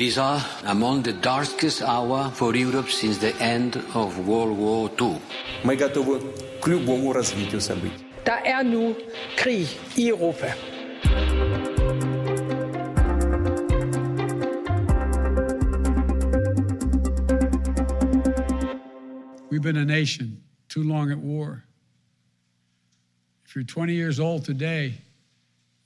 These are among the darkest hour for Europe since the end of World War II. Мы готовы к любому развитию событий. Der er nu krig i Europa. We've been a nation too long at war. If you're 20 years old today,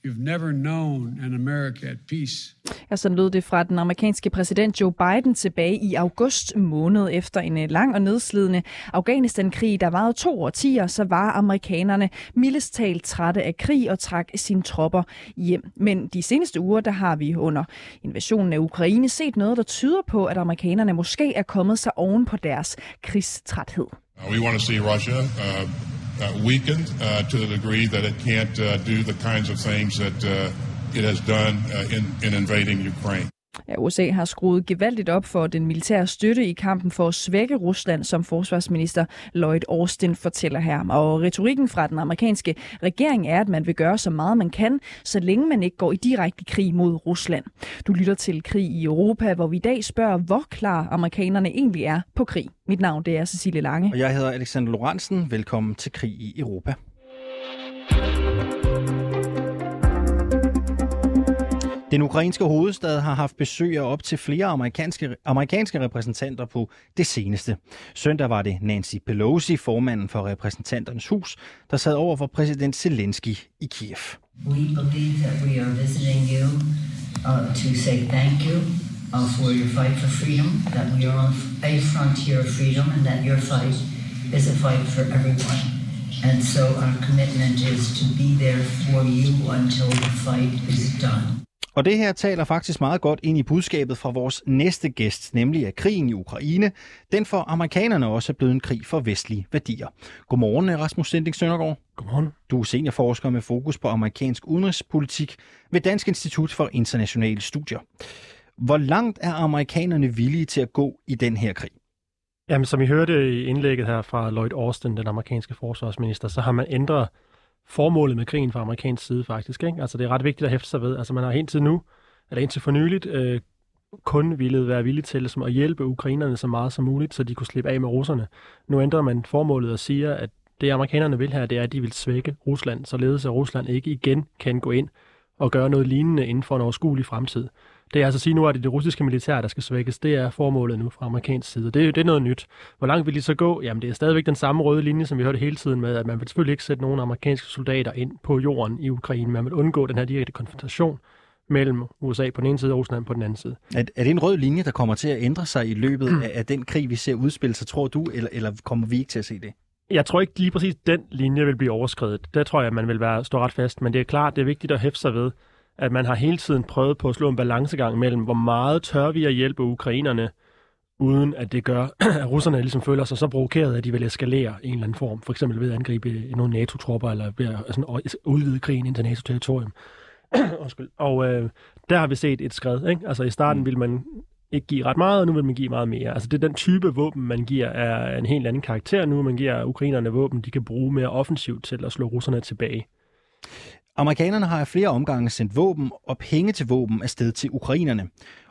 you've never known an America at peace. Ja, sådan lød det fra den amerikanske præsident Joe Biden tilbage i august måned efter en øh, lang og nedslidende Afghanistan-krig, der varede to årtier, så var amerikanerne mildest talt trætte af krig og trak sine tropper hjem. Men de seneste uger, der har vi under invasionen af Ukraine set noget, der tyder på, at amerikanerne måske er kommet sig oven på deres krigstræthed. Uh, we want to see Russia uh, uh, weakened uh, to the degree that it can't uh, do the kinds of things that uh, it has done uh, in, in invading Ukraine. Ja, USA har skruet gevaldigt op for den militære støtte i kampen for at svække Rusland, som forsvarsminister Lloyd Austin fortæller her. Og retorikken fra den amerikanske regering er, at man vil gøre så meget man kan, så længe man ikke går i direkte krig mod Rusland. Du lytter til Krig i Europa, hvor vi i dag spørger, hvor klar amerikanerne egentlig er på krig. Mit navn det er Cecilie Lange. Og jeg hedder Alexander Lorentzen. Velkommen til Krig i Europa. Den ukrainske hovedstad har haft besøg af op til flere amerikanske, amerikanske repræsentanter på det seneste. Søndag var det Nancy Pelosi, formanden for repræsentanternes hus, der sad over for præsident Zelensky i Kiev. We believe that we are visiting you uh, to say thank you uh, for your fight for freedom, that we are on a frontier of freedom, and that your fight is a fight for everyone. And so our commitment is to be there for you until the fight is done. Og det her taler faktisk meget godt ind i budskabet fra vores næste gæst, nemlig at krigen i Ukraine, den for amerikanerne også er blevet en krig for vestlige værdier. Godmorgen, Rasmus Sending Søndergaard. Godmorgen. Du er seniorforsker med fokus på amerikansk udenrigspolitik ved Dansk Institut for Internationale Studier. Hvor langt er amerikanerne villige til at gå i den her krig? Jamen, som I hørte i indlægget her fra Lloyd Austin, den amerikanske forsvarsminister, så har man ændret formålet med krigen fra amerikansk side faktisk. Ikke? Altså det er ret vigtigt at hæfte sig ved. Altså man har indtil nu, eller indtil for nyligt, øh, kun ville være villig til ligesom, at hjælpe ukrainerne så meget som muligt, så de kunne slippe af med russerne. Nu ændrer man formålet og siger, at det amerikanerne vil her, det er, at de vil svække Rusland, således at Rusland ikke igen kan gå ind og gøre noget lignende inden for en overskuelig fremtid. Det er altså at sige nu, at det er det russiske militær, der skal svækkes. Det er formålet nu fra amerikansk side. Det, det er noget nyt. Hvor langt vil de så gå? Jamen, det er stadigvæk den samme røde linje, som vi hørte hele tiden med, at man vil selvfølgelig ikke sætte nogen amerikanske soldater ind på jorden i Ukraine. Man vil undgå den her direkte konfrontation mellem USA på den ene side og Rusland på den anden side. Er, er det en rød linje, der kommer til at ændre sig i løbet af, af den krig, vi ser udspille sig, tror du, eller, eller kommer vi ikke til at se det? Jeg tror ikke lige præcis, den linje vil blive overskrevet. Der tror jeg, man vil være stå ret fast. Men det er klart, det er vigtigt at hæfte sig ved, at man har hele tiden prøvet på at slå en balancegang mellem, hvor meget tør vi at hjælpe ukrainerne, uden at det gør, at russerne ligesom føler sig så provokeret, at de vil eskalere en eller anden form. For eksempel ved at angribe nogle NATO-tropper, eller ved at altså, udvide krigen ind til NATO-territorium. og øh, der har vi set et skred. Ikke? Altså i starten ville man ikke give ret meget, og nu vil man give meget mere. Altså det er den type våben, man giver, er en helt anden karakter nu. Man giver ukrainerne våben, de kan bruge mere offensivt til at slå russerne tilbage. Amerikanerne har i flere omgange sendt våben og penge til våben afsted til ukrainerne.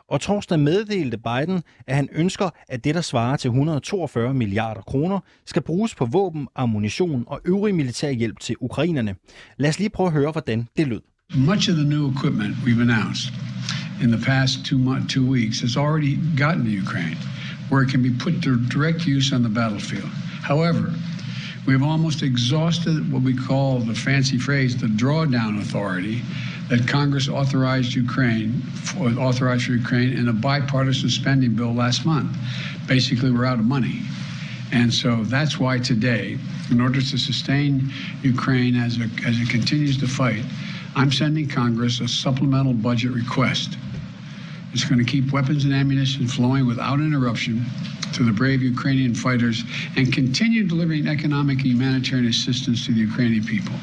Og torsdag meddelte Biden, at han ønsker, at det, der svarer til 142 milliarder kroner, skal bruges på våben, ammunition og øvrig militær hjælp til ukrainerne. Lad os lige prøve at høre, hvordan det lød. Much of the new equipment we've announced in the past two, month, two weeks has already gotten to Ukraine, where it can be put to direct use on the battlefield. However, we've almost exhausted what we call the fancy phrase the drawdown authority that Congress authorized Ukraine authorized for Ukraine in a bipartisan spending bill last month. Basically, we're out of money. And so that's why today, in order to sustain Ukraine as, a, as it continues to fight, I'm sending Congress a supplemental budget request. It's going to keep weapons and ammunition flowing without interruption to the brave Ukrainian fighters and continue delivering economic and humanitarian assistance to the Ukrainian people.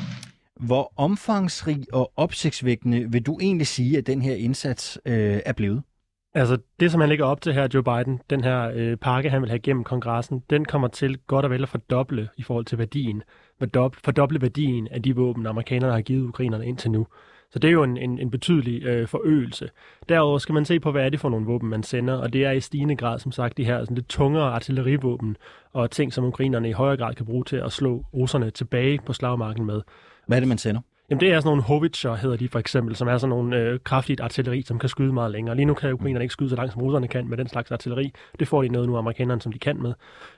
Hvor omfangsrig og opsigtsvækkende vil du egentlig sige, at den her indsats øh, er blevet? Altså det, som han lægger op til her, Joe Biden, den her øh, pakke, han vil have gennem kongressen, den kommer til godt og vel at fordoble i forhold til værdien. Fordoble værdien af de våben, amerikanerne har givet ukrainerne indtil nu. Så det er jo en, en, en betydelig øh, forøgelse. Derudover skal man se på, hvad er det for nogle våben, man sender, og det er i stigende grad, som sagt, de her sådan lidt tungere artillerivåben og ting, som ukrainerne i højere grad kan bruge til at slå russerne tilbage på slagmarken med. Hvad er det, man sender? Jamen det er sådan nogle Hovitcher, hedder de for eksempel, som er sådan nogle øh, kraftigt artilleri, som kan skyde meget længere. Lige nu kan ukrainerne ikke skyde så langt, som russerne kan med den slags artilleri. Det får de noget nu amerikanerne, som de kan med.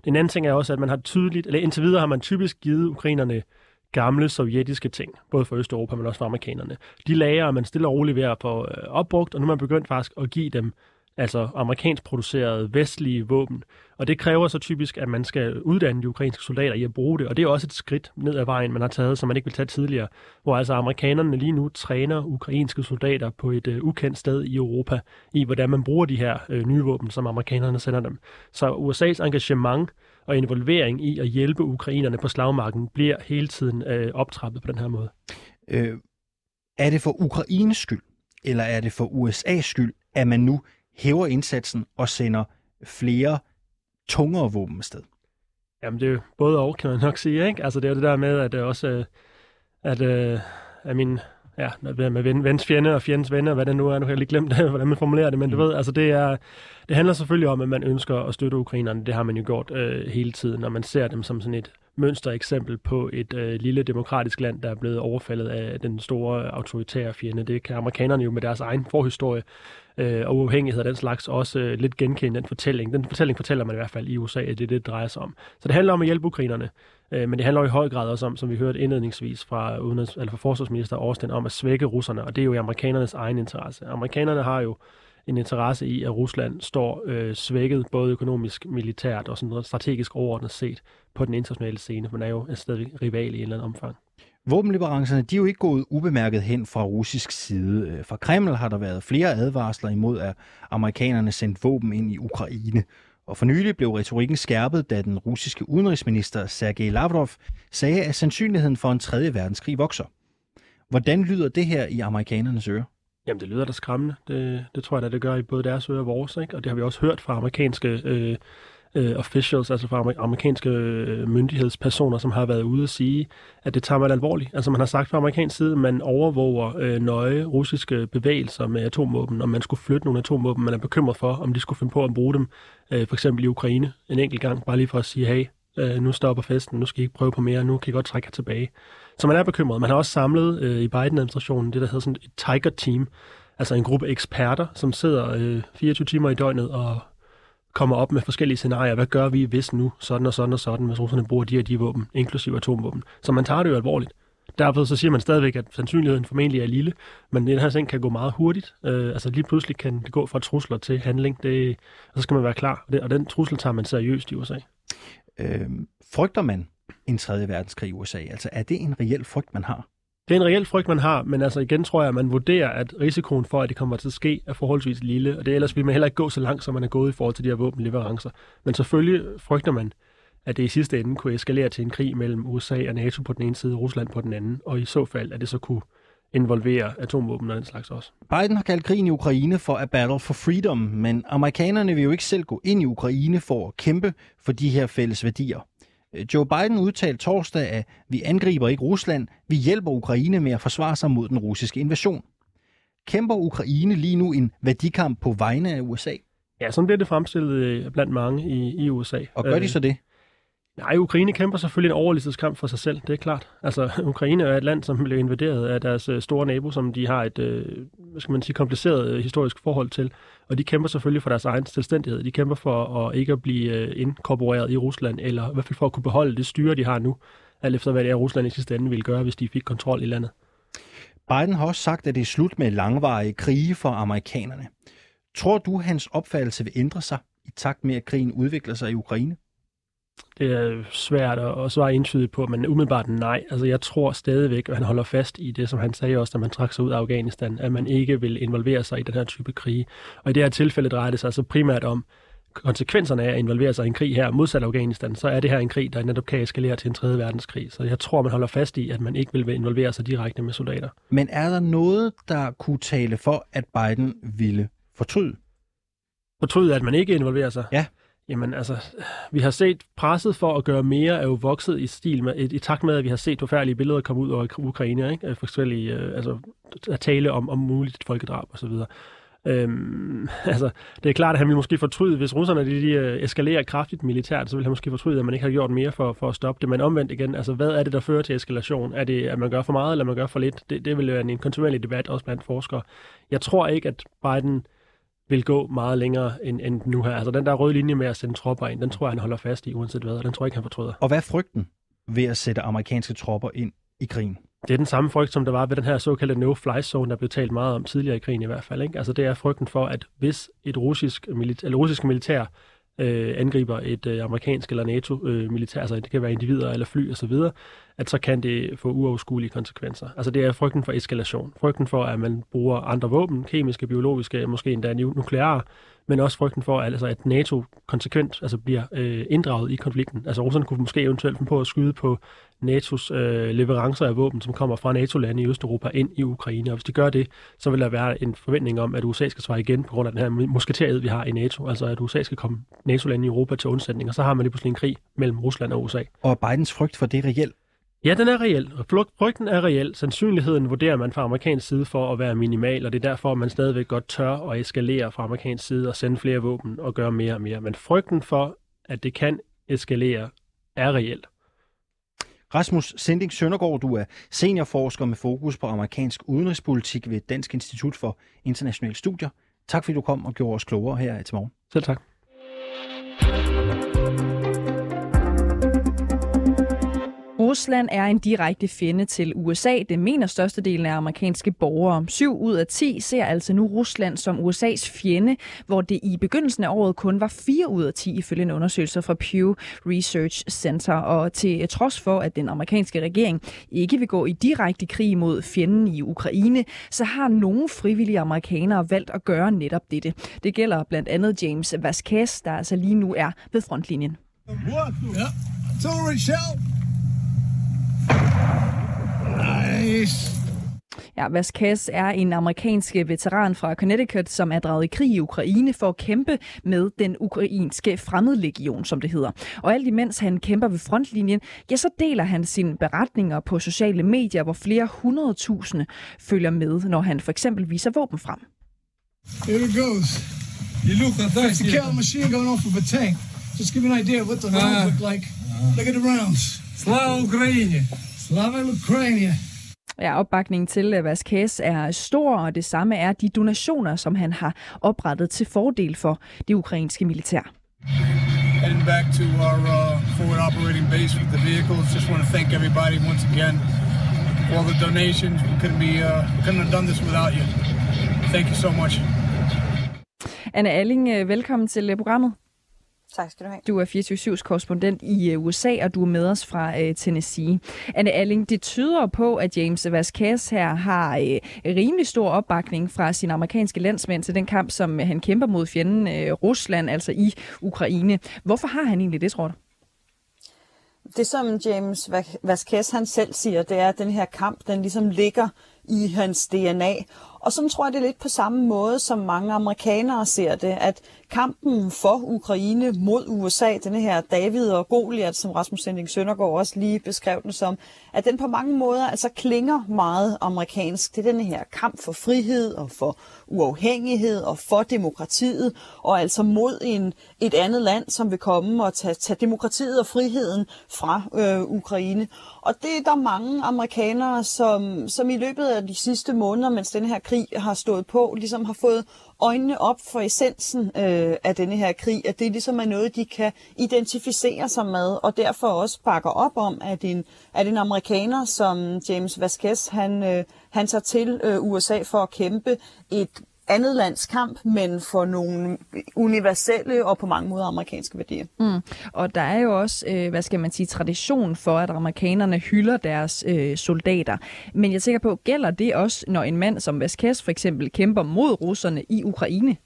Den anden ting er også, at man har tydeligt, eller indtil videre har man typisk givet ukrainerne gamle sovjetiske ting, både for Østeuropa, men også for amerikanerne. De lager man stille og roligt ved at få øh, opbrugt, og nu er man begyndt faktisk at give dem altså amerikansk producerede vestlige våben. Og det kræver så typisk, at man skal uddanne de ukrainske soldater i at bruge det, og det er også et skridt ned ad vejen, man har taget, som man ikke vil tage tidligere, hvor altså amerikanerne lige nu træner ukrainske soldater på et uh, ukendt sted i Europa, i hvordan man bruger de her uh, nye våben, som amerikanerne sender dem. Så USA's engagement og involvering i at hjælpe ukrainerne på slagmarken bliver hele tiden uh, optrappet på den her måde. Øh, er det for Ukraines skyld, eller er det for USA's skyld, at man nu hæver indsatsen og sender flere tungere våben afsted? Jamen, det er jo både og, kan man nok sige, ikke? Altså, det er jo det der med, at det også, at, at min, ja, med ven, vens fjende og fjendens venner, hvad det nu er, nu har jeg lige glemt, hvordan man formulerer det, men du mm. ved, altså det er, det handler selvfølgelig om, at man ønsker at støtte ukrainerne, det har man jo gjort øh, hele tiden, når man ser dem som sådan et mønstereksempel på et øh, lille demokratisk land, der er blevet overfaldet af den store autoritære fjende. Det kan amerikanerne jo med deres egen forhistorie øh, og uafhængighed af den slags også øh, lidt genkende den fortælling. Den fortælling fortæller man i hvert fald i USA, at det er det, det drejer sig om. Så det handler om at hjælpe ukrainerne, øh, men det handler i høj grad også om, som vi hørte indledningsvis fra, udenrigs, eller fra forsvarsminister Austin, om at svække russerne, og det er jo i amerikanernes egen interesse. Amerikanerne har jo en interesse i, at Rusland står øh, svækket, både økonomisk, militært og sådan noget strategisk overordnet set på den internationale scene, man er jo stadig rival i en eller anden omfang. Våbenleverancerne de er jo ikke gået ubemærket hen fra russisk side. Øh, fra Kreml har der været flere advarsler imod, at amerikanerne sendte våben ind i Ukraine. Og for nylig blev retorikken skærpet, da den russiske udenrigsminister Sergej Lavrov sagde, at sandsynligheden for en tredje verdenskrig vokser. Hvordan lyder det her i amerikanernes ører? Jamen, det lyder da skræmmende. Det, det tror jeg da, det gør i både deres øre og vores. Ikke? Og det har vi også hørt fra amerikanske øh, øh, officials, altså fra amerikanske øh, myndighedspersoner, som har været ude at sige, at det tager man alvorligt. Altså man har sagt fra amerikansk side, at man overvåger øh, nøje russiske bevægelser med atomvåben, om man skulle flytte nogle atomvåben, man er bekymret for, om de skulle finde på at bruge dem, øh, for eksempel i Ukraine en enkelt gang, bare lige for at sige, hey, øh, nu stopper festen, nu skal I ikke prøve på mere, nu kan I godt trække jer tilbage. Så man er bekymret. Man har også samlet øh, i Biden-administrationen det, der hedder sådan et Tiger-team, altså en gruppe eksperter, som sidder øh, 24 timer i døgnet og kommer op med forskellige scenarier. Hvad gør vi, hvis nu sådan og sådan og sådan, hvis russerne bruger de og de våben, inklusive atomvåben? Så man tager det jo alvorligt. Derfor så siger man stadigvæk, at sandsynligheden formentlig er lille, men den her ting kan gå meget hurtigt. Øh, altså lige pludselig kan det gå fra trusler til handling, det, og så skal man være klar. Og, det, og den trussel tager man seriøst i USA. Øh, frygter man en 3. verdenskrig i USA? Altså er det en reel frygt, man har? Det er en reel frygt, man har, men altså igen tror jeg, at man vurderer, at risikoen for, at det kommer til at ske, er forholdsvis lille, og det ellers vil man heller ikke gå så langt, som man er gået i forhold til de her våbenleverancer. Men selvfølgelig frygter man, at det i sidste ende kunne eskalere til en krig mellem USA og NATO på den ene side, og Rusland på den anden, og i så fald, at det så kunne involvere atomvåben og den slags også. Biden har kaldt krigen i Ukraine for a battle for freedom, men amerikanerne vil jo ikke selv gå ind i Ukraine for at kæmpe for de her fælles værdier. Joe Biden udtalte torsdag, at vi angriber ikke Rusland, vi hjælper Ukraine med at forsvare sig mod den russiske invasion. Kæmper Ukraine lige nu en værdikamp på vegne af USA? Ja, sådan bliver det fremstillet øh, blandt mange i, i USA. Og gør de så det? Nej, Ukraine kæmper selvfølgelig en overlevelseskamp for sig selv, det er klart. Altså, Ukraine er et land, som blev invaderet af deres øh, store nabo, som de har et, øh, hvad skal man sige, kompliceret øh, historisk forhold til. Og de kæmper selvfølgelig for deres egen selvstændighed. De kæmper for at ikke at blive inkorporeret i Rusland, eller i hvert fald for at kunne beholde det styre, de har nu, alt efter hvad det er, Rusland i sidste ende ville gøre, hvis de fik kontrol i landet. Biden har også sagt, at det er slut med langvarige krige for amerikanerne. Tror du, hans opfattelse vil ændre sig i takt med, at krigen udvikler sig i Ukraine? Det er svært at svare entydigt på, men umiddelbart nej. Altså, jeg tror stadigvæk, at han holder fast i det, som han sagde også, da man trak sig ud af Afghanistan, at man ikke vil involvere sig i den her type krige. Og i det her tilfælde drejer det sig altså primært om konsekvenserne af at involvere sig i en krig her modsat Afghanistan, så er det her en krig, der netop kan eskalere til en tredje verdenskrig. Så jeg tror, man holder fast i, at man ikke vil involvere sig direkte med soldater. Men er der noget, der kunne tale for, at Biden ville fortryde? Fortryde, at man ikke involverer sig? Ja. Jamen altså, vi har set presset for at gøre mere er jo vokset i stil med, i, i takt med, at vi har set forfærdelige billeder komme ud over Ukraine, ikke? For forskellige, øh, altså at tale om, om muligt folkedrab og så videre. Øhm, altså, det er klart, at han vil måske fortryde, hvis russerne de, de øh, eskalerer kraftigt militært, så vil han måske fortryde, at man ikke har gjort mere for, for at stoppe det. Men omvendt igen, altså, hvad er det, der fører til eskalation? Er det, at man gør for meget, eller man gør for lidt? Det, det vil være en kontinuerlig debat, også blandt forskere. Jeg tror ikke, at Biden vil gå meget længere end, end nu her. Altså den der røde linje med at sende tropper ind, den tror jeg, han holder fast i, uanset hvad, og den tror jeg ikke, han fortryder. Og hvad er frygten ved at sætte amerikanske tropper ind i krigen? Det er den samme frygt, som der var ved den her såkaldte no-fly zone, der blev talt meget om tidligere i krigen i hvert fald. Ikke? Altså det er frygten for, at hvis et russisk, militær, eller russisk militær øh, angriber et øh, amerikansk eller NATO-militær, øh, altså det kan være individer eller fly osv., at så kan det få uoverskuelige konsekvenser. Altså det er frygten for eskalation. Frygten for, at man bruger andre våben, kemiske, biologiske, måske endda nukleare, men også frygten for, altså, at NATO konsekvent altså, bliver øh, inddraget i konflikten. Altså Rusland kunne måske eventuelt finde på at skyde på NATO's øh, leverancer af våben, som kommer fra NATO-lande i Østeuropa ind i Ukraine. Og hvis de gør det, så vil der være en forventning om, at USA skal svare igen på grund af den her musketeriet, vi har i NATO. Altså at USA skal komme NATO-lande i Europa til undsætning, og så har man lige pludselig en krig mellem Rusland og USA. Og Bidens frygt for det reelt? Ja, den er reel. Frygten er reel. Sandsynligheden vurderer man fra amerikansk side for at være minimal, og det er derfor, man stadigvæk godt tør at eskalere fra amerikansk side og sende flere våben og gøre mere og mere. Men frygten for, at det kan eskalere, er reel. Rasmus Sending Søndergaard, du er seniorforsker med fokus på amerikansk udenrigspolitik ved Dansk Institut for Internationale Studier. Tak fordi du kom og gjorde os klogere her til morgen. Selv tak. Rusland er en direkte fjende til USA. Det mener størstedelen af amerikanske borgere. 7 ud af 10 ser altså nu Rusland som USA's fjende, hvor det i begyndelsen af året kun var 4 ud af 10 ifølge en undersøgelse fra Pew Research Center. Og til trods for, at den amerikanske regering ikke vil gå i direkte krig mod fjenden i Ukraine, så har nogle frivillige amerikanere valgt at gøre netop dette. Det gælder blandt andet James Vasquez, der altså lige nu er ved frontlinjen. Yeah. Nice. Ja, Vasquez er en amerikansk veteran fra Connecticut, som er draget i krig i Ukraine for at kæmpe med den ukrainske fremmedlegion, som det hedder. Og alt imens han kæmper ved frontlinjen, ja, så deler han sine beretninger på sociale medier, hvor flere hundredtusinde følger med, når han for eksempel viser våben frem. Here it goes. You look at that. It's a machine going off of a tank. Just give me an idea of what the rounds uh, look like. Uh, look at the rounds. Slava Ukraine. Slava Ukraine. Ja, opbakningen til øh, Vasquez er stor, og det samme er de donationer, som han har oprettet til fordel for det ukrainske militær. Heading back to our uh, forward operating base with the vehicles. Just want to thank everybody once again for all the donations. We couldn't be, uh, couldn't have done this without you. Thank you so much. Anne Alling, øh, velkommen til øh, programmet. Tak skal du have. Du er 24-7's korrespondent i øh, USA, og du er med os fra uh, Tennessee. Anne Alling, det tyder på, at James Vasquez her har uh, rimelig stor opbakning fra sine amerikanske landsmænd til den kamp, som han kæmper mod fjenden uh, Rusland, altså i Ukraine. Hvorfor har han egentlig det, tror du? Det, som James Vasquez han selv siger, det er, at den her kamp, den ligesom ligger i hans DNA. Og så tror jeg, det er lidt på samme måde, som mange amerikanere ser det, at kampen for Ukraine mod USA, denne her David og Goliath, som Rasmus Sending Søndergaard også lige beskrev den som, at den på mange måder altså klinger meget amerikansk. Det er denne her kamp for frihed og for uafhængighed og for demokratiet, og altså mod en, et andet land, som vil komme og tage, tage demokratiet og friheden fra øh, Ukraine. Og det er der mange amerikanere, som, som i løbet af de sidste måneder, mens den her krig har stået på, ligesom har fået øjnene op for essensen øh, af denne her krig, at det ligesom er noget, de kan identificere sig med, og derfor også bakker op om, at en, at en amerikaner som James Vasquez, han, øh, han tager til øh, USA for at kæmpe et andet lands kamp, men for nogle universelle og på mange måder amerikanske værdier. Mm. Og der er jo også, øh, hvad skal man sige, tradition for, at amerikanerne hylder deres øh, soldater. Men jeg tænker på, gælder det også, når en mand som Vasquez for eksempel kæmper mod russerne i Ukraine?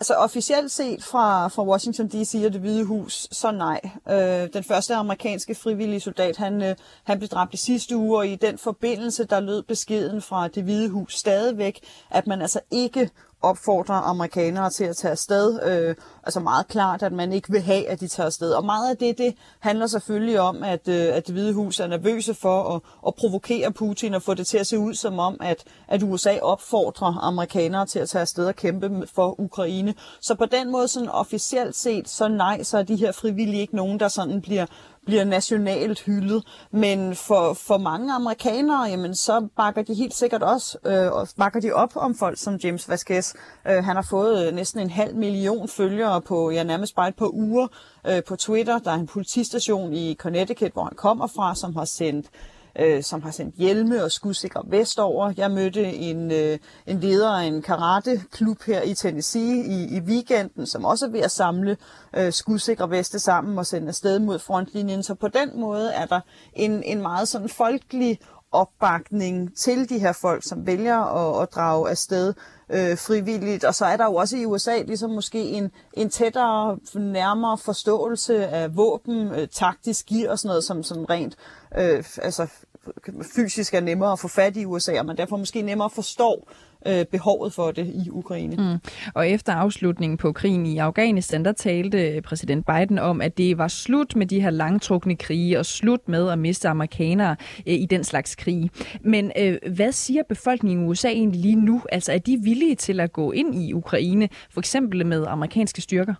Altså officielt set fra, fra Washington D.C. og det hvide hus, så nej. Øh, den første amerikanske frivillige soldat, han, øh, han blev dræbt i sidste uge, og i den forbindelse, der lød beskeden fra det hvide hus stadigvæk, at man altså ikke opfordrer amerikanere til at tage afsted. Øh, altså meget klart, at man ikke vil have, at de tager afsted. Og meget af det, det handler selvfølgelig om, at, øh, at det hvide hus er nervøse for at, at provokere Putin og få det til at se ud som om, at, at USA opfordrer amerikanere til at tage afsted og kæmpe for Ukraine. Så på den måde, sådan officielt set, så nej, så er de her frivillige ikke nogen, der sådan bliver bliver nationalt hyldet. Men for, for mange amerikanere, jamen, så bakker de helt sikkert også øh, og bakker de op om folk som James Vasquez. Øh, han har fået øh, næsten en halv million følgere på ja, nærmest bare et par uger øh, på Twitter. Der er en politistation i Connecticut, hvor han kommer fra, som har sendt øh, som har sendt hjelme og skudsikre vest over. Jeg mødte en, øh, en leder af en karateklub her i Tennessee i, i weekenden, som også er ved at samle øh, skudsikre veste sammen og sende afsted mod frontlinjen. Så på den måde er der en, en meget sådan folkelig opbakning til de her folk, som vælger at, at drage afsted øh, frivilligt. Og så er der jo også i USA ligesom måske en, en tættere, nærmere forståelse af våben, øh, taktisk gear og sådan noget, som, som rent øh, altså, fysisk er nemmere at få fat i USA, og man derfor måske nemmere forstår øh, behovet for det i Ukraine. Mm. Og efter afslutningen på krigen i Afghanistan, der talte øh, præsident Biden om, at det var slut med de her langtrukne krige og slut med at miste amerikanere øh, i den slags krige. Men øh, hvad siger befolkningen i USA egentlig lige nu? Altså er de villige til at gå ind i Ukraine, for eksempel med amerikanske styrker?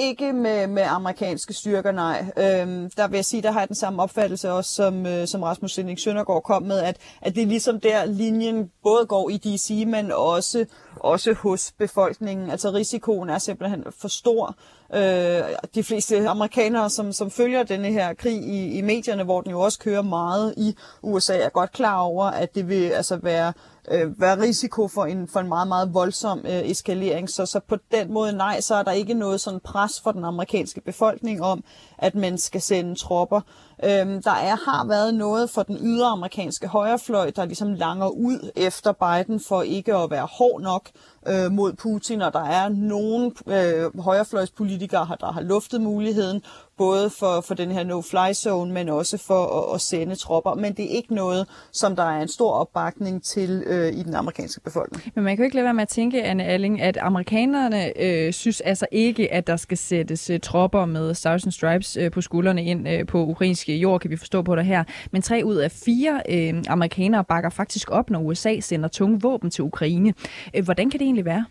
Ikke med, med amerikanske styrker, nej. Øhm, der vil jeg sige, der har jeg den samme opfattelse også, som, øh, som Rasmus Sinding Søndergaard kom med, at, at det er ligesom der linjen både går i DC, men også, også hos befolkningen. Altså risikoen er simpelthen for stor. Øh, de fleste amerikanere, som, som følger denne her krig i, i medierne, hvor den jo også kører meget i USA, er godt klar over, at det vil altså være øh, være risiko for en, for en meget, meget voldsom øh, eskalering. Så, så på den måde nej, så er der ikke noget sådan pres for den amerikanske befolkning om, at man skal sende tropper. Øhm, der er, har været noget for den ydre amerikanske højrefløj, der ligesom langer ud efter Biden for ikke at være hård nok øh, mod Putin, og der er nogle øh, højrefløjspolitikere, der har luftet muligheden, både for, for den her no-fly zone, men også for at, at sende tropper. Men det er ikke noget, som der er en stor opbakning til øh, i den amerikanske befolkning. Men man kan jo ikke lade være med at tænke, Anne Alling, at amerikanerne øh, synes altså ikke, at der skal sættes øh, tropper med Stars and Stripes øh, på skuldrene ind øh, på ukrainsk jord, kan vi forstå på det her. Men tre ud af fire øh, amerikanere bakker faktisk op, når USA sender tunge våben til Ukraine. Øh, hvordan kan det egentlig være?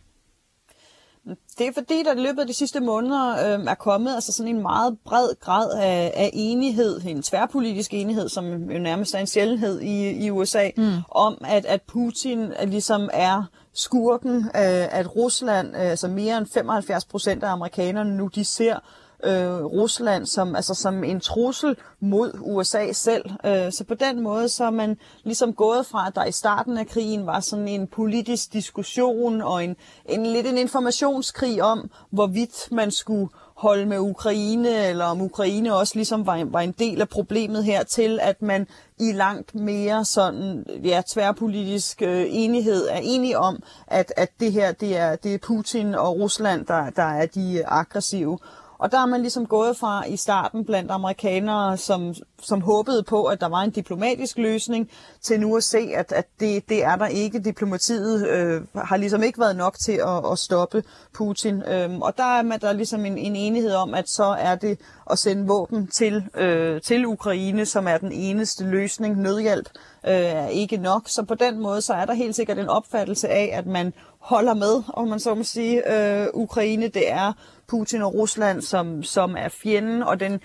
Det er fordi, der i løbet af de sidste måneder øh, er kommet altså sådan en meget bred grad af, af enighed, en tværpolitisk enighed, som jo nærmest er en sjældenhed i, i USA, mm. om at, at Putin ligesom er skurken, øh, at Rusland, øh, altså mere end 75 procent af amerikanerne nu, de ser øh, Rusland som, altså som en trussel mod USA selv. Øh, så på den måde så er man ligesom gået fra, at der i starten af krigen var sådan en politisk diskussion og en, en lidt en informationskrig om, hvorvidt man skulle holde med Ukraine, eller om Ukraine også ligesom var, var en del af problemet her, til at man i langt mere sådan, ja, tværpolitisk øh, enighed er enige om, at, at det her, det er, det er Putin og Rusland, der, der er de aggressive. Og der er man ligesom gået fra i starten blandt amerikanere, som, som håbede på, at der var en diplomatisk løsning, til nu at se, at, at det, det er der ikke. Diplomatiet øh, har ligesom ikke været nok til at, at stoppe Putin. Øhm, og der er man der er ligesom en, en enighed om, at så er det at sende våben til, øh, til Ukraine, som er den eneste løsning. Nødhjælp øh, er ikke nok. Så på den måde, så er der helt sikkert en opfattelse af, at man holder med, om man så må sige, øh, Ukraine. Det er Putin og Rusland, som, som er fjenden, og den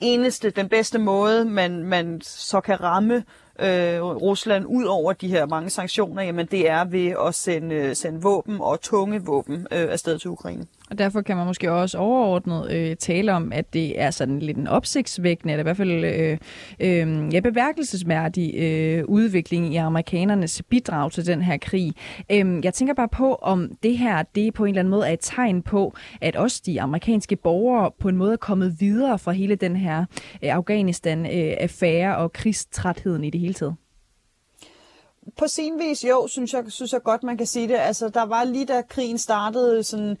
eneste, den bedste måde, man, man så kan ramme øh, Rusland ud over de her mange sanktioner, jamen det er ved at sende, øh, sende våben og tunge våben øh, afsted til Ukraine. Og derfor kan man måske også overordnet øh, tale om, at det er sådan lidt en opsigtsvækkende, eller i hvert fald øh, øh, ja, beværkelsesmærdig øh, udvikling i amerikanernes bidrag til den her krig. Øh, jeg tænker bare på, om det her det på en eller anden måde er et tegn på, at også de amerikanske borgere på en måde er kommet videre fra hele den her øh, Afghanistan-affære øh, og krigstrætheden i det hele taget på sin vis, jo, synes jeg, synes jeg godt, man kan sige det. Altså, der var lige da krigen startede, sådan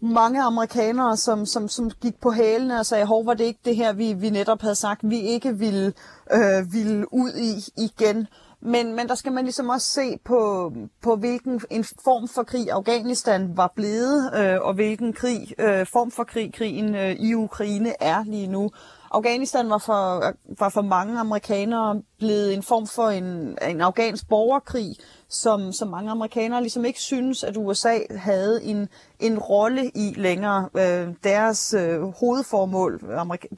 mange amerikanere, som, som, som gik på hælene og sagde, hov, var det ikke det her, vi, vi netop havde sagt, vi ikke ville, øh, ville ud i igen. Men, men der skal man ligesom også se på, på hvilken en form for krig Afghanistan var blevet, øh, og hvilken krig, øh, form for krig krigen øh, i Ukraine er lige nu. Afghanistan var for, var for mange amerikanere blevet en form for en, en afghansk borgerkrig, som, som mange amerikanere ligesom ikke synes, at USA havde en, en rolle i længere. Øh, deres øh, hovedformål,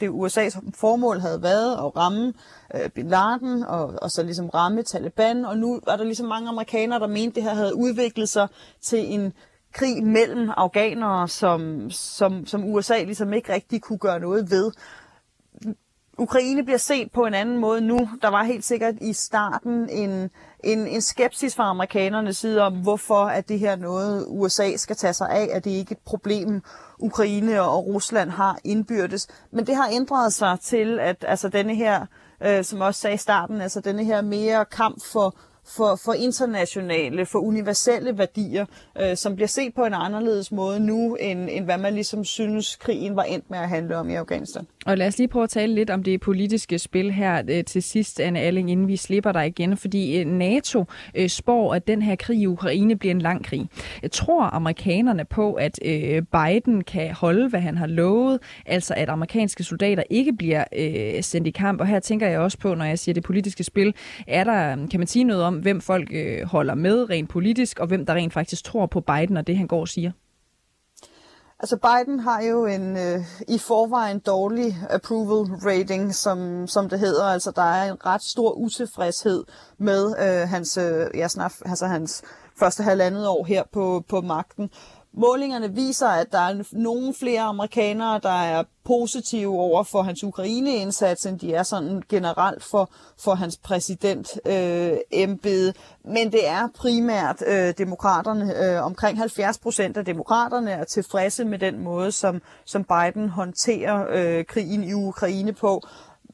det USA's formål havde været at ramme øh, Bin Laden og, og så ligesom ramme Taliban, og nu var der ligesom mange amerikanere, der mente, at det her havde udviklet sig til en krig mellem afghanere, som, som, som USA ligesom ikke rigtig kunne gøre noget ved. Ukraine bliver set på en anden måde nu. Der var helt sikkert i starten en, en, en skepsis fra amerikanernes side om, hvorfor er det her noget, USA skal tage sig af, at det ikke er et problem, Ukraine og Rusland har indbyrdes. Men det har ændret sig til, at altså denne her, øh, som også sagde i starten, altså denne her mere kamp for for, for internationale, for universelle værdier, øh, som bliver set på en anderledes måde nu, end, end hvad man ligesom synes, krigen var endt med at handle om i Afghanistan. Og lad os lige prøve at tale lidt om det politiske spil her øh, til sidst, Anne Alling, inden vi slipper dig igen, fordi øh, NATO øh, spår, at den her krig i Ukraine bliver en lang krig. Jeg tror amerikanerne på, at øh, Biden kan holde, hvad han har lovet, altså at amerikanske soldater ikke bliver øh, sendt i kamp, og her tænker jeg også på, når jeg siger det politiske spil, er der, kan man sige noget om, hvem folk øh, holder med rent politisk, og hvem der rent faktisk tror på Biden og det, han går og siger? Altså Biden har jo en øh, i forvejen dårlig approval rating, som, som det hedder. Altså der er en ret stor utilfredshed med øh, hans, øh, ja, snart, altså hans første halvandet år her på, på magten. Målingerne viser, at der er nogle flere amerikanere, der er positive over for hans Ukraine-indsats, end de er sådan generelt for, for hans præsident-embede. Øh, Men det er primært øh, demokraterne. Øh, omkring 70 procent af demokraterne er tilfredse med den måde, som, som Biden håndterer øh, krigen i Ukraine på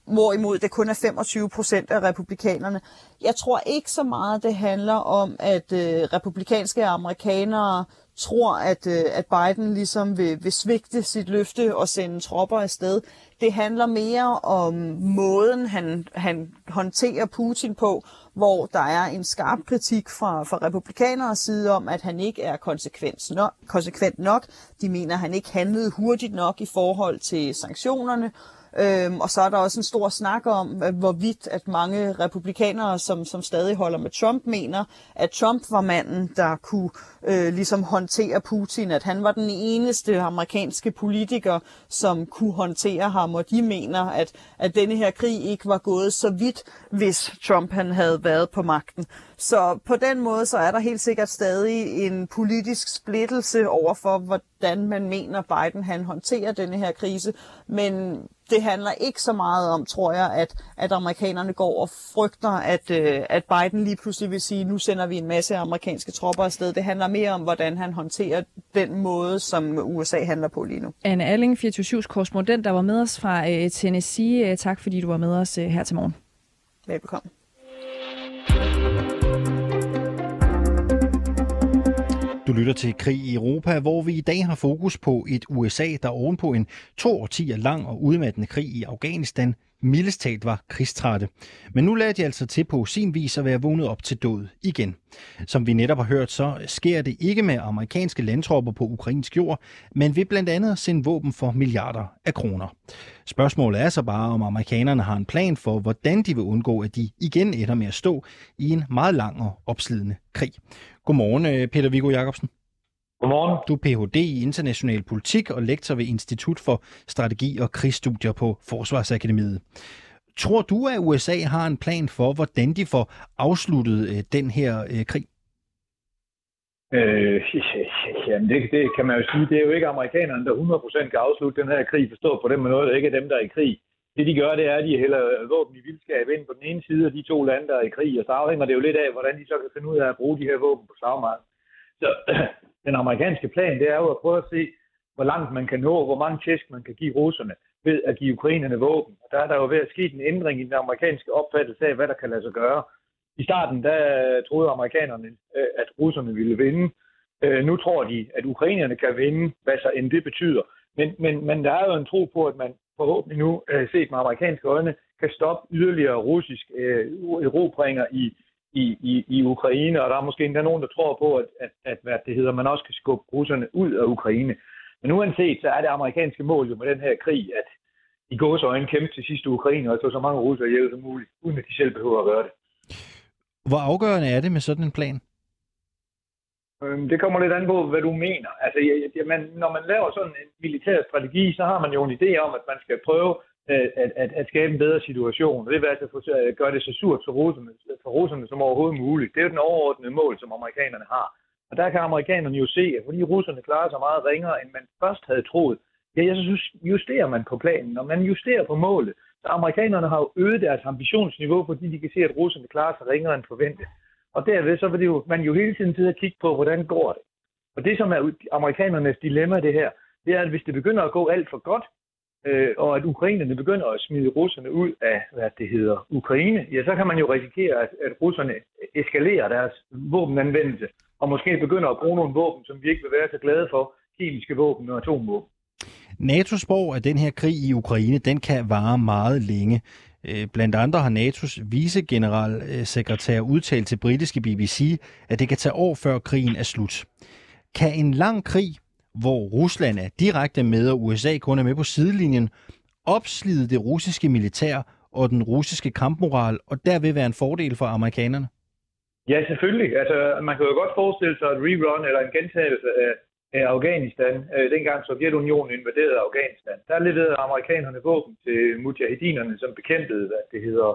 hvorimod det kun er 25 procent af republikanerne. Jeg tror ikke så meget, det handler om, at øh, republikanske amerikanere tror, at, øh, at Biden ligesom vil, vil svigte sit løfte og sende tropper afsted. Det handler mere om måden, han, han håndterer Putin på, hvor der er en skarp kritik fra, fra republikaneres side om, at han ikke er konsekvent nok, konsekvent nok. De mener, at han ikke handlede hurtigt nok i forhold til sanktionerne, Øhm, og så er der også en stor snak om, hvorvidt at mange republikanere, som, som stadig holder med Trump, mener, at Trump var manden, der kunne øh, ligesom håndtere Putin, at han var den eneste amerikanske politiker, som kunne håndtere ham, og de mener, at, at denne her krig ikke var gået så vidt, hvis Trump han havde været på magten. Så på den måde, så er der helt sikkert stadig en politisk splittelse over for, hvordan man mener, Biden han håndterer denne her krise. Men det handler ikke så meget om, tror jeg, at, at amerikanerne går og frygter, at, øh, at Biden lige pludselig vil sige, nu sender vi en masse amerikanske tropper afsted. Det handler mere om, hvordan han håndterer den måde, som USA handler på lige nu. Anne Alling, 24 korrespondent, der var med os fra øh, Tennessee. Øh, tak fordi du var med os øh, her til morgen. Velbekomme. Du lytter til Krig i Europa, hvor vi i dag har fokus på et USA, der ovenpå en to årtier lang og udmattende krig i Afghanistan mildest var krigstrætte. Men nu lader de altså til på sin vis at være vågnet op til død igen. Som vi netop har hørt, så sker det ikke med amerikanske landtropper på ukrainsk jord, men ved blandt andet at sende våben for milliarder af kroner. Spørgsmålet er så bare, om amerikanerne har en plan for, hvordan de vil undgå, at de igen ender med at stå i en meget lang og opslidende krig. Godmorgen, øh, Peter Viggo Jacobsen. Godmorgen. Du er Ph.D. i international politik og lektor ved Institut for Strategi og Krigsstudier på Forsvarsakademiet. Tror du, at USA har en plan for, hvordan de får afsluttet øh, den her øh, krig? Øh, jamen det, det kan man jo sige, det er jo ikke amerikanerne, der 100% kan afslutte den her krig, forstå på den måde, det er ikke dem, der er i krig. Det de gør, det er, at de hælder våben i vildskab ind på den ene side af de to lande, der er i krig, og så afhænger det jo lidt af, hvordan de så kan finde ud af at bruge de her våben på slagmarken. Så den amerikanske plan, det er jo at prøve at se, hvor langt man kan nå, hvor mange tæsk man kan give russerne ved at give ukrainerne våben. Og der er der jo ved at ske en ændring i den amerikanske opfattelse af, hvad der kan lade sig gøre. I starten, der troede amerikanerne, øh, at russerne ville vinde. Øh, nu tror de, at ukrainerne kan vinde, hvad så end det betyder. Men, men, men der er jo en tro på, at man forhåbentlig nu, øh, set med amerikanske øjne, kan stoppe yderligere russisk erobringer i i, i, i Ukraine, og der er måske endda nogen, der tror på, at, at, at hvad det hedder, man også kan skubbe russerne ud af Ukraine. Men uanset, så er det amerikanske mål jo med den her krig, at i gåsøjne kæmpe til sidste Ukraine og så så mange russere ihjel som muligt, uden at de selv behøver at gøre det. Hvor afgørende er det med sådan en plan? Øhm, Det kommer lidt an på, hvad du mener. Altså, man, når man laver sådan en militær strategi, så har man jo en idé om, at man skal prøve Øh, at, at, at skabe en bedre situation. Det vil altså at gøre det så surt for russerne, for russerne som overhovedet muligt. Det er jo den overordnede mål, som amerikanerne har. Og der kan amerikanerne jo se, at fordi russerne klarer sig meget ringere, end man først havde troet, ja, jeg synes, justerer man på planen, og man justerer på målet. Så amerikanerne har jo øget deres ambitionsniveau, fordi de kan se, at russerne klarer sig ringere end forventet. Og derved så vil det jo, man jo hele tiden sidde og kigge på, hvordan går det. Og det, som er amerikanernes dilemma det her, det er, at hvis det begynder at gå alt for godt, øh, og at ukrainerne begynder at smide russerne ud af, hvad det hedder, Ukraine, ja, så kan man jo risikere, at, at russerne eskalerer deres våbenanvendelse, og måske begynder at bruge nogle våben, som vi ikke vil være så glade for, kemiske våben og atomvåben. NATO spår, at den her krig i Ukraine, den kan vare meget længe. Øh, blandt andre har NATO's vicegeneralsekretær øh, udtalt til britiske BBC, at det kan tage år før krigen er slut. Kan en lang krig, hvor Rusland er direkte med og USA kun er med på sidelinjen, opslide det russiske militær og den russiske kampmoral, og der vil være en fordel for amerikanerne? Ja, selvfølgelig. Altså, man kan jo godt forestille sig et rerun eller en gentagelse af, af Afghanistan, øh, dengang Sovjetunionen invaderede Afghanistan. Der leverede amerikanerne våben til mujahedinerne, som bekæmpede, hvad det hedder,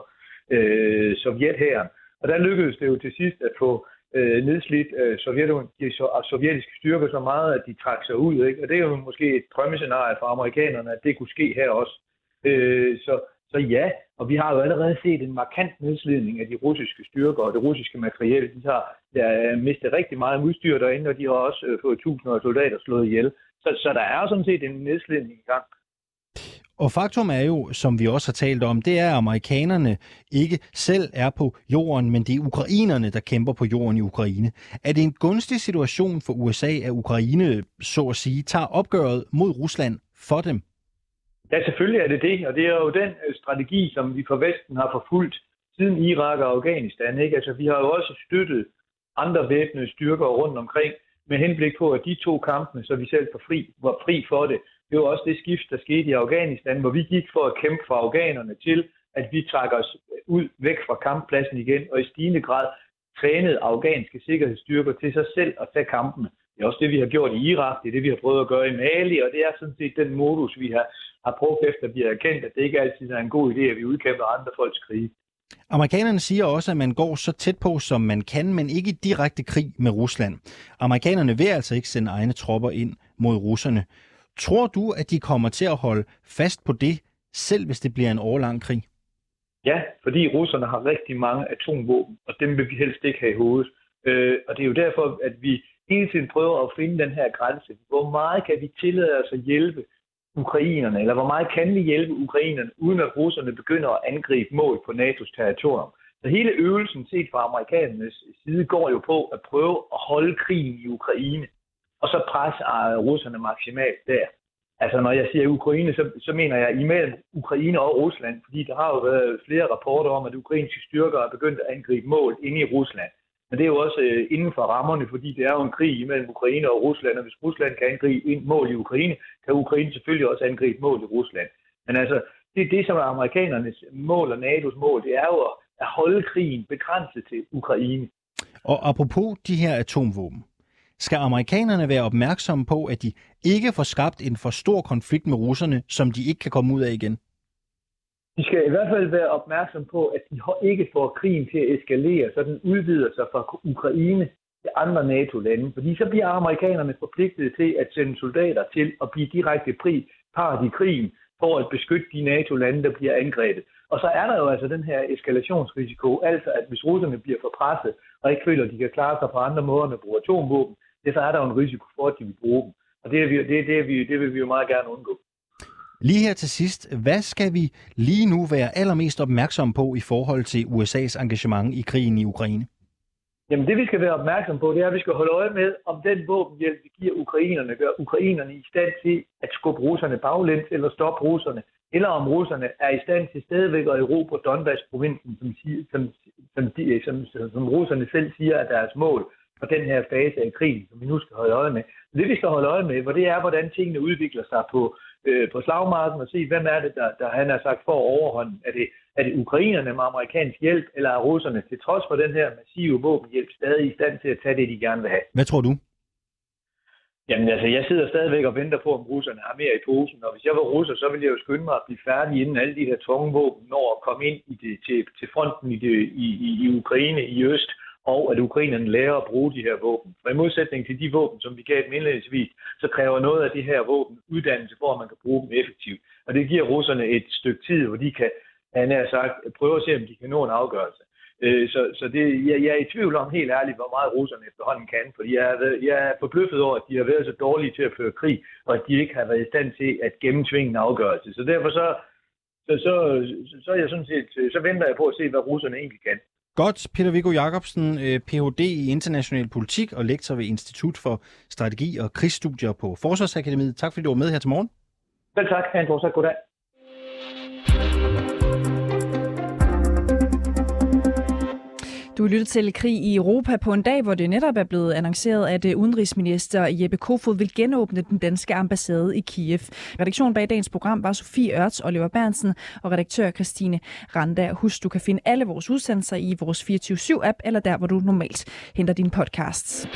øh, Sovjethæren. Og der lykkedes det jo til sidst at få øh, nedslidt øh, Sovjetunionen, de so- sovjetiske styrker så meget, at de trak sig ud. Ikke? Og det er jo måske et drømmescenarie for amerikanerne, at det kunne ske her også. Øh, så, så ja, og vi har jo allerede set en markant nedslidning af de russiske styrker og det russiske materiel. De har der, mistet rigtig meget udstyr derinde, og de har også øh, fået tusinder af soldater slået ihjel. Så, så der er jo sådan set en nedslidning i gang. Og faktum er jo, som vi også har talt om, det er, at amerikanerne ikke selv er på jorden, men det er ukrainerne, der kæmper på jorden i Ukraine. Er det en gunstig situation for USA, at Ukraine, så at sige, tager opgøret mod Rusland for dem? Ja, selvfølgelig er det det, og det er jo den øh, strategi, som vi fra Vesten har forfulgt siden Irak og Afghanistan. Ikke? Altså, vi har jo også støttet andre væbnede styrker rundt omkring med henblik på, at de to kampene, så vi selv var fri, var fri for det. Det var også det skift, der skete i Afghanistan, hvor vi gik for at kæmpe for afghanerne til, at vi trækker os ud væk fra kamppladsen igen, og i stigende grad trænede afghanske sikkerhedsstyrker til sig selv at tage kampene. Det er også det, vi har gjort i Irak, det er det, vi har prøvet at gøre i Mali, og det er sådan set den modus, vi har, har brugt efter, at vi har erkendt, at det ikke altid er en god idé, at vi udkæmper andre folks krige. Amerikanerne siger også, at man går så tæt på, som man kan, men ikke i direkte krig med Rusland. Amerikanerne vil altså ikke sende egne tropper ind mod russerne. Tror du, at de kommer til at holde fast på det, selv hvis det bliver en årlang krig? Ja, fordi russerne har rigtig mange atomvåben, og dem vil vi helst ikke have i hovedet. Øh, og det er jo derfor, at vi hele tiden prøver at finde den her grænse. Hvor meget kan vi tillade os at hjælpe ukrainerne, eller hvor meget kan vi hjælpe ukrainerne, uden at russerne begynder at angribe mål på NATO's territorium. Så hele øvelsen set fra amerikanernes side går jo på at prøve at holde krigen i Ukraine, og så presse ah, russerne maksimalt der. Altså når jeg siger Ukraine, så, så mener jeg imellem Ukraine og Rusland, fordi der har jo været flere rapporter om, at ukrainske styrker er begyndt at angribe mål inde i Rusland. Men det er jo også øh, inden for rammerne, fordi det er jo en krig imellem Ukraine og Rusland, og hvis Rusland kan angribe ind mål i Ukraine, kan Ukraine selvfølgelig også angribe mål i Rusland. Men altså, det er det, som er amerikanernes mål og NATO's mål, det er jo at holde krigen begrænset til Ukraine. Og apropos de her atomvåben, skal amerikanerne være opmærksomme på, at de ikke får skabt en for stor konflikt med russerne, som de ikke kan komme ud af igen? De skal i hvert fald være opmærksom på, at de ikke får krigen til at eskalere, så den udvider sig fra Ukraine til andre NATO-lande. Fordi så bliver amerikanerne forpligtet til at sende soldater til at blive direkte pri, part i krigen for at beskytte de NATO-lande, der bliver angrebet. Og så er der jo altså den her eskalationsrisiko, altså at hvis russerne bliver for presset og ikke føler, at de kan klare sig på andre måder med brug atomvåben, det, så er der jo en risiko for, at de vil bruge dem. Og det, er vi, det, det, er vi, det vil vi jo meget gerne undgå. Lige her til sidst, hvad skal vi lige nu være allermest opmærksom på i forhold til USA's engagement i krigen i Ukraine? Jamen det vi skal være opmærksom på, det er, at vi skal holde øje med, om den våbenhjælp, vi giver ukrainerne, gør ukrainerne i stand til at skubbe russerne baglæns eller stoppe russerne, eller om russerne er i stand til stadigvæk at erobre Donbass-provinsen, som, som, som, de, som, som russerne selv siger er deres mål for den her fase af krigen, som vi nu skal holde øje med. Det vi skal holde øje med, hvor det er, hvordan tingene udvikler sig på, øh, på slagmarken og se, hvem er det, der, der han har sagt for overhånden. Er det, er det ukrainerne med amerikansk hjælp, eller er russerne til trods for den her massive våbenhjælp stadig i stand til at tage det, de gerne vil have? Hvad tror du? Jamen altså, jeg sidder stadigvæk og venter på, om russerne har mere i posen, og hvis jeg var russer, så ville jeg jo skynde mig at blive færdig, inden alle de her tunge våben når at komme ind i det, til, til fronten i, det, i, i, i Ukraine i øst, og at ukrainerne lærer at bruge de her våben. For i modsætning til de våben, som vi gav dem indledningsvis, så kræver noget af de her våben uddannelse, for at man kan bruge dem effektivt. Og det giver russerne et stykke tid, hvor de kan, han har sagt, prøve at se, om de kan nå en afgørelse. Øh, så så det, jeg, jeg er i tvivl om helt ærligt, hvor meget russerne efterhånden kan, fordi jeg er, jeg er forbløffet over, at de har været så dårlige til at føre krig, og at de ikke har været i stand til at gennemtvinge en afgørelse. Så derfor så, så, så, så, er jeg sådan set, så venter jeg på at se, hvad russerne egentlig kan. Godt, Peter Viggo Jacobsen, øh, Ph.D. i international politik og lektor ved Institut for Strategi og Krigsstudier på Forsvarsakademiet. Tak fordi du var med her til morgen. Vel tak, han fortsat goddag. Du lytter til Krig i Europa på en dag, hvor det netop er blevet annonceret, at øh, udenrigsminister Jeppe Kofod vil genåbne den danske ambassade i Kiev. Redaktionen bag dagens program var Sofie Ørts, Oliver Bernsen og redaktør Christine Randa. Husk, du kan finde alle vores udsendelser i vores 24-7-app eller der, hvor du normalt henter dine podcasts.